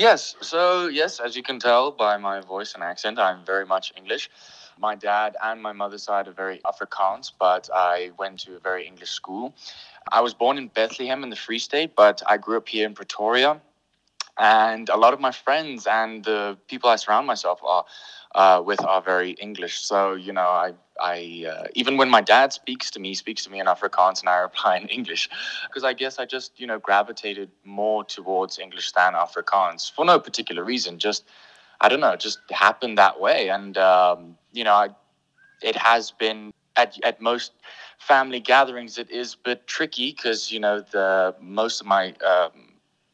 Yes. So, yes, as you can tell by my voice and accent, I'm very much English. My dad and my mother's side are very Afrikaans, but I went to a very English school. I was born in Bethlehem in the Free State, but I grew up here in Pretoria. And a lot of my friends and the people I surround myself are uh, with are very English. So, you know, I, I uh, even when my dad speaks to me, speaks to me in Afrikaans and I reply in English. Because I guess I just, you know, gravitated more towards English than Afrikaans for no particular reason. Just, I don't know, just happened that way. And, um, you know, I, it has been at, at most family gatherings, it is a bit tricky because, you know, the most of my, um,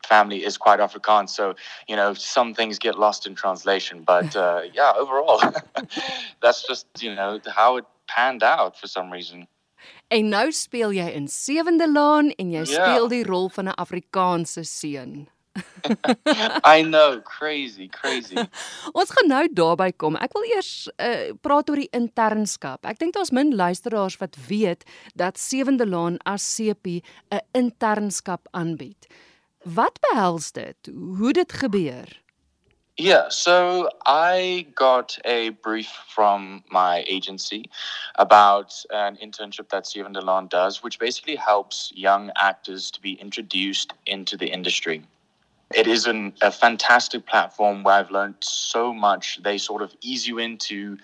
family is quite Afrikaans. So, you know, some things get lost in translation. But uh, yeah, overall, that's just, you know, how it panned out for some reason. En nou speel jy in Sewende Laan en jy yeah. speel die rol van 'n Afrikaanse seun. I know, crazy, crazy. ons gaan nou daarby kom. Ek wil eers uh, praat oor die internskap. Ek dink daar's min luisteraars wat weet dat Sewende Laan as CP 'n internskap aanbied. Wat behels dit? Hoe dit gebeur? Yeah, so I got a brief from my agency about an internship that Sewende Laan does, which basically helps young actors to be introduced into the industry. It is an, a fantastic platform where I've learned so much. They sort of ease you into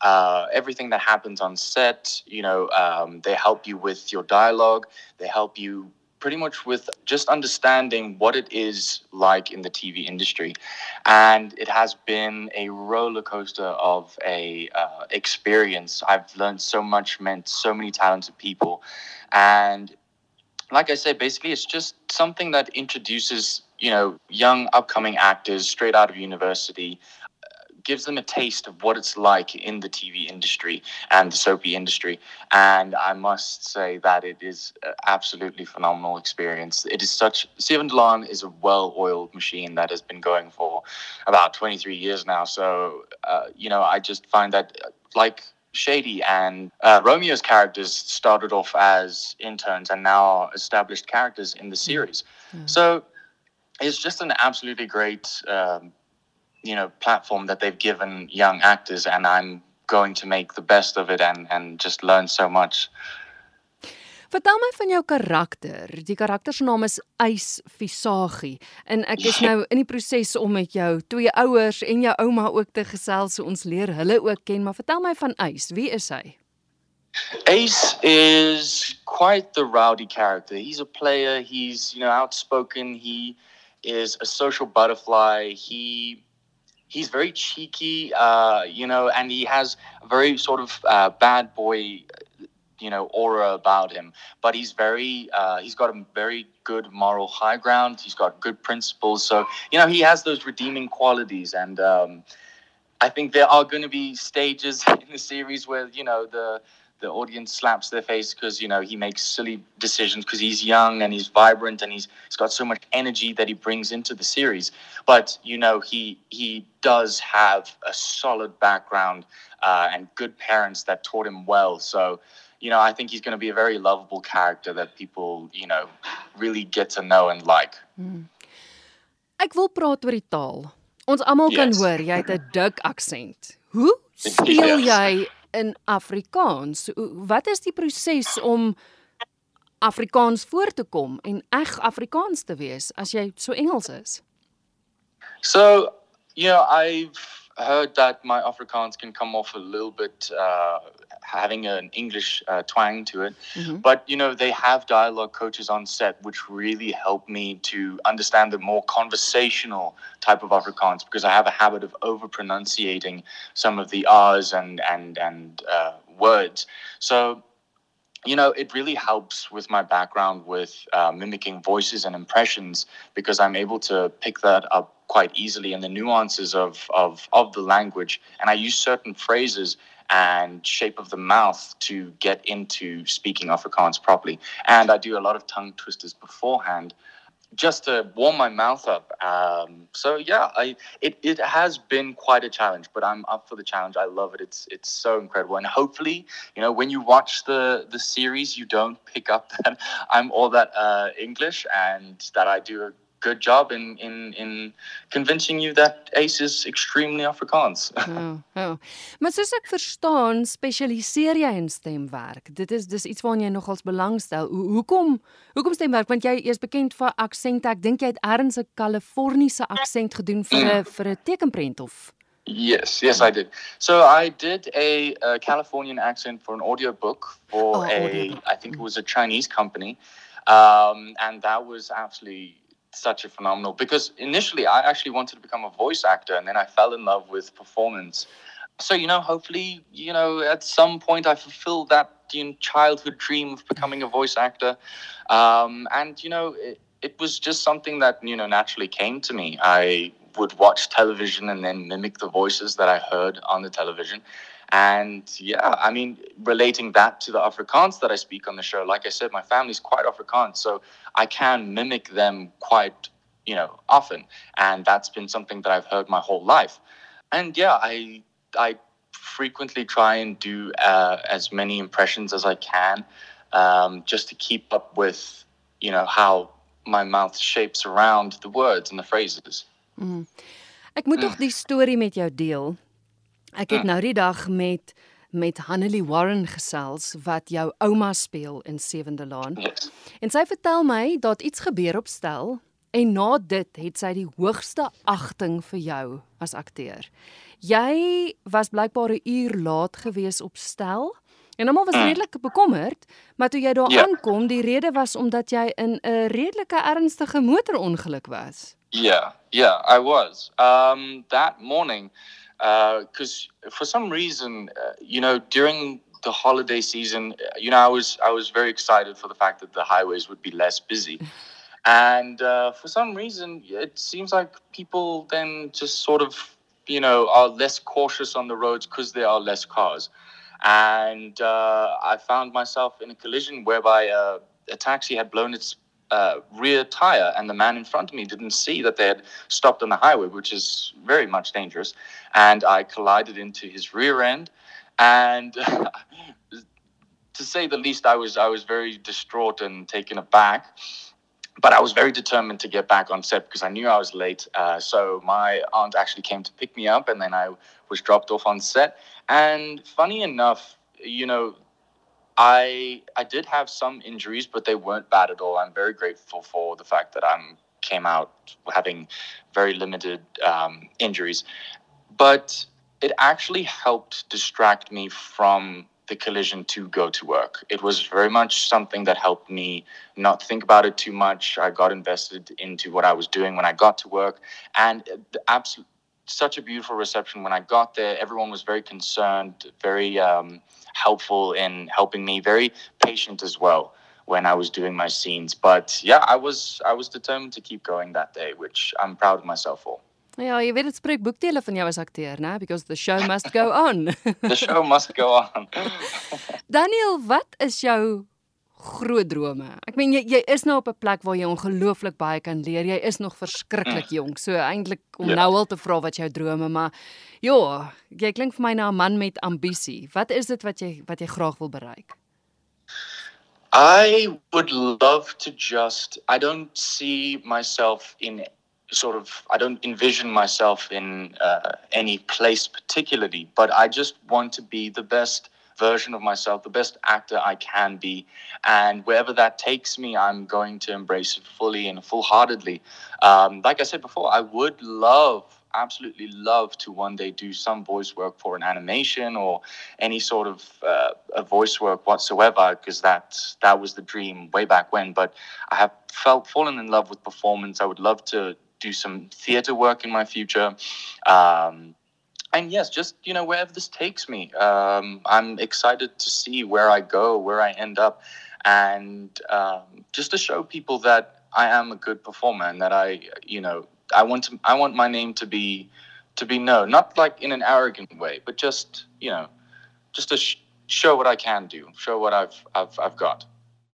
uh, everything that happens on set. You know, um, they help you with your dialogue. They help you pretty much with just understanding what it is like in the TV industry, and it has been a roller coaster of a uh, experience. I've learned so much, met so many talented people, and like I said, basically, it's just something that introduces you know young upcoming actors straight out of university gives them a taste of what it's like in the TV industry and the soapy industry. And I must say that it is absolutely phenomenal experience. It is such, Sewende Laan is a well oiled machine that has been going for about 23 years now. So, uh, you know, I just find that, like, Shady and uh, Romeo's characters started off as interns and now are established characters in the series. Mm. So it's just an absolutely great um, you know platform that they've given young actors and I'm going to make the best of it and and just learn so much. Vertel my van jou karakter. Die karakter se naam is Ys Visagie en ek is nou in die proses om met jou twee ouers en jou ouma ook te gesels so ons leer hulle ook ken, maar vertel my van Ys. Wie is hy? Ace is quite the rowdy character. He's a player, he's, you know, outspoken, he is a social butterfly. He he's very cheeky, uh, you know, and he has a very sort of uh, bad boy, you know, aura about him. But he's very, uh, he's got a very good moral high ground. He's got good principles. So, you know, he has those redeeming qualities. And um, I think there are going to be stages in the series where, you know, the, the audience slaps their face because you know he makes silly decisions because he's young and he's vibrant and he's he's got so much energy that he brings into the series. But you know he he does have a solid background uh, and good parents that taught him well. So you know I think he's going to be a very lovable character that people you know really get to know and like. Mm. Ek wil praat oor die taal. Ons almal yes. kan hoor jy het 'n dik aksent. Hoe speel jy in Afrikaans. Wat is die proses om Afrikaans voor te kom en eg Afrikaans te wees as jy so Engels is? So, you know, I've heard that my Afrikaans can come off a little bit uh, having an English uh, twang to it. Mm-hmm. But, you know, they have dialogue coaches on set, which really help me to understand the more conversational type of Afrikaans because I have a habit of over pronunciating some of the R's and, and, and uh, words. So, you know, it really helps with my background with uh, mimicking voices and impressions because I'm able to pick that up quite easily in the nuances of, of, of the language. And I use certain phrases and shape of the mouth to get into speaking Afrikaans properly. And I do a lot of tongue twisters beforehand just to warm my mouth up. Um, so yeah, I it, it has been quite a challenge, but I'm up for the challenge. I love it. It's it's so incredible, and hopefully, you know, when you watch the the series, you don't pick up that I'm all that uh, English and that I do good job in in in convincing you that Ace is extremely Afrikaans. oh, oh. Maar soos ek verstaan, spesialiseer jy in stemwerk. Dit is dis iets waarna jy nogals belangstel. Ho hoekom hoekom stemwerk? Want jy is bekend vir aksente. Ek dink jy het erns 'n Kaliforniese aksent gedoen vir 'n mm. vir 'n tekenprent of Yes, yes, I did. So I did a, a Californian accent for an audio book for oh, a, I think it was a Chinese company, um, and that was absolutely such a phenomenal because initially I actually wanted to become a voice actor and then I fell in love with performance. So, you know, hopefully, you know, at some point I fulfilled that you know, childhood dream of becoming a voice actor. Um, and, you know, it, it was just something that, you know, naturally came to me. I would watch television and then mimic the voices that I heard on the television. And yeah, I mean, relating that to the Afrikaans that I speak on the show, like I said, my family's quite Afrikaans, so I can mimic them quite, you know, often. And that's been something that I've heard my whole life. And yeah, I I frequently try and do uh, as many impressions as I can, um, just to keep up with, you know, how my mouth shapes around the words and the phrases. Mm. Ek moet mm. tog die storie met jou deel. Ek het mm. nou die dag met met Hanelie Warren gesels wat jou ouma speel in Sewende Laan. Yes. En sy vertel my dat iets gebeur op stel en na dit het sy die hoogste agting vir jou as akteur. Jy was blykbaar 'n uur laat gewees op stel. En almal was mm. redelik bekommerd, maar toe jy daar. Ja. aankom, die rede was omdat jy in 'n redelike ernstige motorongeluk was. Yeah, yeah, I was. Um, that morning, because uh, for some reason, uh, you know, during the holiday season, uh, you know, I was I was very excited for the fact that the highways would be less busy, and uh, for some reason, it seems like people then just sort of, you know, are less cautious on the roads because there are less cars, and uh, I found myself in a collision whereby a taxi had blown its uh, rear tire, and the man in front of me didn't see that they had stopped on the highway, which is very much dangerous. And I collided into his rear end, and to say the least, I was I was very distraught and taken aback. But I was very determined to get back on set because I knew I was late. Uh, so my aunt actually came to pick me up, and then I was dropped off on set. And funny enough, you know, I I did have some injuries, but they weren't bad at all. I'm very grateful for the fact that I'm came out having very limited um, injuries, but it actually helped distract me from the collision to go to work. It was very much something that helped me not think about it too much. I got invested into what I was doing when I got to work, and the absolute such a beautiful reception when I got there. Everyone was very concerned, very um, helpful in helping me, very patient as well when I was doing my scenes. But yeah, I was I was determined to keep going that day, which I'm proud of myself for. Ja, jy weet dit spreek boekdele van jou as akteur, né? Because the show must go on. the show must go on. Daniel, wat is jou groot drome. Ek meen jy jy is nou op 'n plek waar jy ongelooflik baie kan leer. Jy is nog verskriklik mm. jonk. So eintlik om ja. nou al te vra wat jou drome, maar ja, jy klink vir my na 'n man met ambisie. Wat is dit wat jy wat jy graag wil bereik? I would love to just I don't see myself in sort of I don't envision myself in uh, any place particularly, but I just want to be the best version of myself, the best actor I can be. And wherever that takes me, I'm going to embrace it fully and full heartedly. Um, like I said before, I would love, absolutely love to one day do some voice work for an animation or any sort of uh, a voice work whatsoever, because that, that was the dream way back when. But I have felt fallen in love with performance. I would love to do some theater work in my future. Um, and yes, just you know wherever this takes me, um, I'm excited to see where I go, where I end up, and um, just to show people that I am a good performer and that I, you know, I want to, I want my name to be, to be known, not like in an arrogant way, but just you know, just to sh- show what I can do, show what I've, I've, I've got.